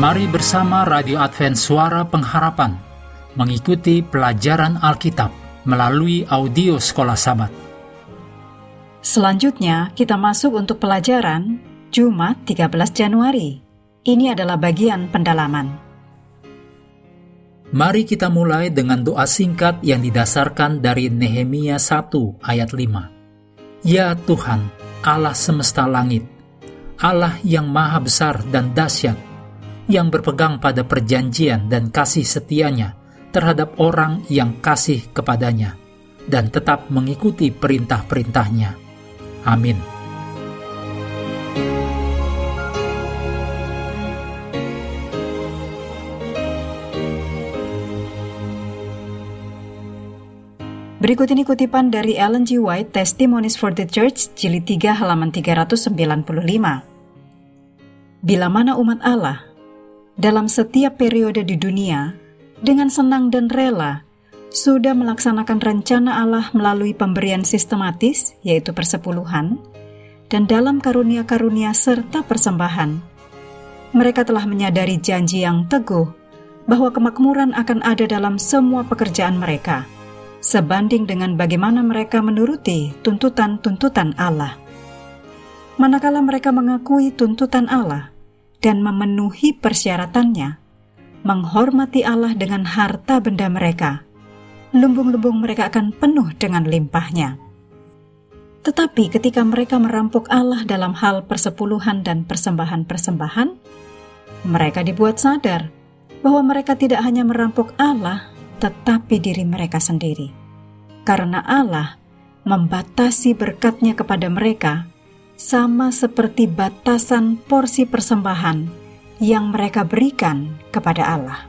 Mari bersama Radio Advent Suara Pengharapan mengikuti pelajaran Alkitab melalui audio Sekolah Sabat. Selanjutnya, kita masuk untuk pelajaran Jumat 13 Januari. Ini adalah bagian pendalaman. Mari kita mulai dengan doa singkat yang didasarkan dari Nehemia 1 ayat 5. Ya Tuhan, Allah semesta langit, Allah yang maha besar dan dahsyat, yang berpegang pada perjanjian dan kasih setianya terhadap orang yang kasih kepadanya, dan tetap mengikuti perintah-perintahnya. Amin. Berikut ini kutipan dari Ellen G. White, Testimonies for the Church, jilid 3 halaman 395. Bila mana umat Allah, dalam setiap periode di dunia, dengan senang dan rela, sudah melaksanakan rencana Allah melalui pemberian sistematis, yaitu persepuluhan, dan dalam karunia-karunia serta persembahan. Mereka telah menyadari janji yang teguh bahwa kemakmuran akan ada dalam semua pekerjaan mereka – sebanding dengan bagaimana mereka menuruti tuntutan-tuntutan Allah. Manakala mereka mengakui tuntutan Allah dan memenuhi persyaratannya, menghormati Allah dengan harta benda mereka, lumbung-lumbung mereka akan penuh dengan limpahnya. Tetapi ketika mereka merampok Allah dalam hal persepuluhan dan persembahan-persembahan, mereka dibuat sadar bahwa mereka tidak hanya merampok Allah, tetapi diri mereka sendiri. Karena Allah membatasi berkatnya kepada mereka sama seperti batasan porsi persembahan yang mereka berikan kepada Allah.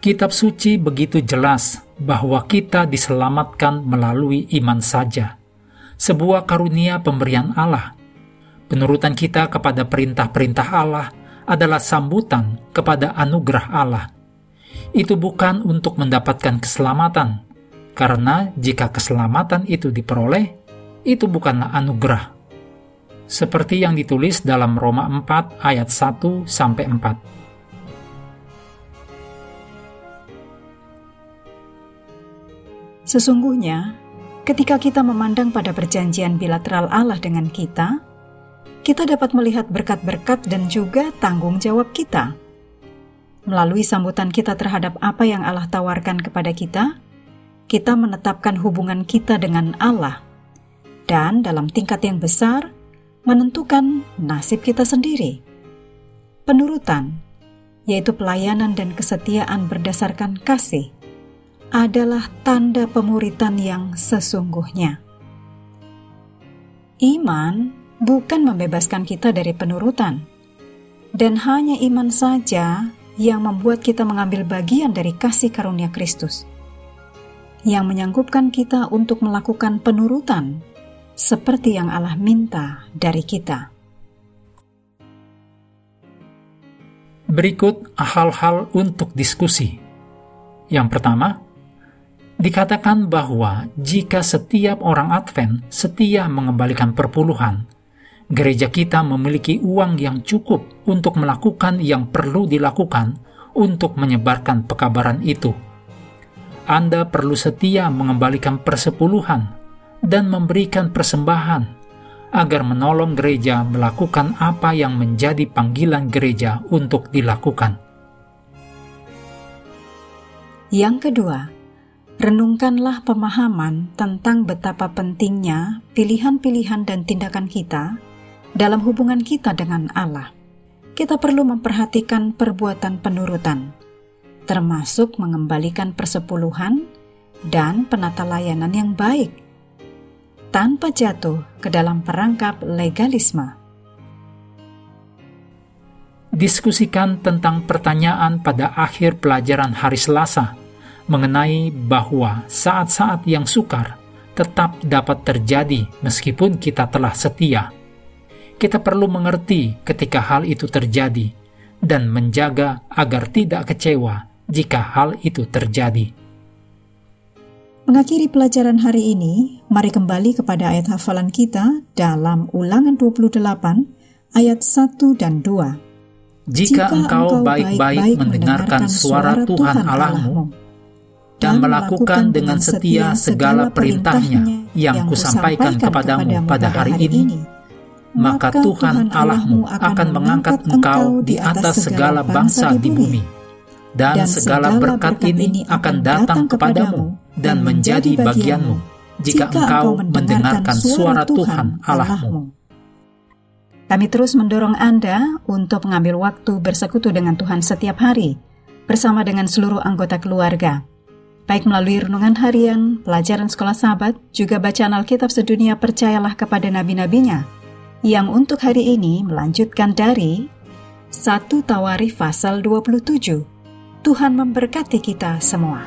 Kitab suci begitu jelas bahwa kita diselamatkan melalui iman saja, sebuah karunia pemberian Allah. Penurutan kita kepada perintah-perintah Allah adalah sambutan kepada anugerah Allah itu bukan untuk mendapatkan keselamatan, karena jika keselamatan itu diperoleh, itu bukanlah anugerah. Seperti yang ditulis dalam Roma 4 ayat 1 sampai 4. Sesungguhnya, ketika kita memandang pada perjanjian bilateral Allah dengan kita, kita dapat melihat berkat-berkat dan juga tanggung jawab kita Melalui sambutan kita terhadap apa yang Allah tawarkan kepada kita, kita menetapkan hubungan kita dengan Allah, dan dalam tingkat yang besar menentukan nasib kita sendiri. Penurutan, yaitu pelayanan dan kesetiaan berdasarkan kasih, adalah tanda pemuritan yang sesungguhnya. Iman bukan membebaskan kita dari penurutan, dan hanya iman saja yang membuat kita mengambil bagian dari kasih karunia Kristus, yang menyanggupkan kita untuk melakukan penurutan seperti yang Allah minta dari kita. Berikut hal-hal untuk diskusi. Yang pertama, dikatakan bahwa jika setiap orang Advent setia mengembalikan perpuluhan, gereja kita memiliki uang yang cukup untuk melakukan yang perlu dilakukan untuk menyebarkan pekabaran itu. Anda perlu setia mengembalikan persepuluhan dan memberikan persembahan agar menolong gereja melakukan apa yang menjadi panggilan gereja untuk dilakukan. Yang kedua, renungkanlah pemahaman tentang betapa pentingnya pilihan-pilihan dan tindakan kita dalam hubungan kita dengan Allah, kita perlu memperhatikan perbuatan penurutan, termasuk mengembalikan persepuluhan dan penata layanan yang baik, tanpa jatuh ke dalam perangkap legalisme. Diskusikan tentang pertanyaan pada akhir pelajaran hari Selasa mengenai bahwa saat-saat yang sukar tetap dapat terjadi meskipun kita telah setia kita perlu mengerti ketika hal itu terjadi dan menjaga agar tidak kecewa jika hal itu terjadi. Mengakhiri pelajaran hari ini, mari kembali kepada ayat hafalan kita dalam Ulangan 28 ayat 1 dan 2. jika engkau baik-baik mendengarkan suara Tuhan Allahmu dan melakukan dengan setia segala perintahnya yang kusampaikan kepadamu pada hari ini, maka Tuhan Allahmu akan mengangkat engkau di atas segala bangsa di bumi, dan segala berkat ini akan datang kepadamu dan menjadi bagianmu jika engkau mendengarkan suara Tuhan Allahmu. Kami terus mendorong Anda untuk mengambil waktu bersekutu dengan Tuhan setiap hari, bersama dengan seluruh anggota keluarga. Baik melalui renungan harian, pelajaran sekolah sahabat, juga bacaan Alkitab sedunia percayalah kepada nabi-nabinya, yang untuk hari ini melanjutkan dari 1 Tawarif pasal 27. Tuhan memberkati kita semua.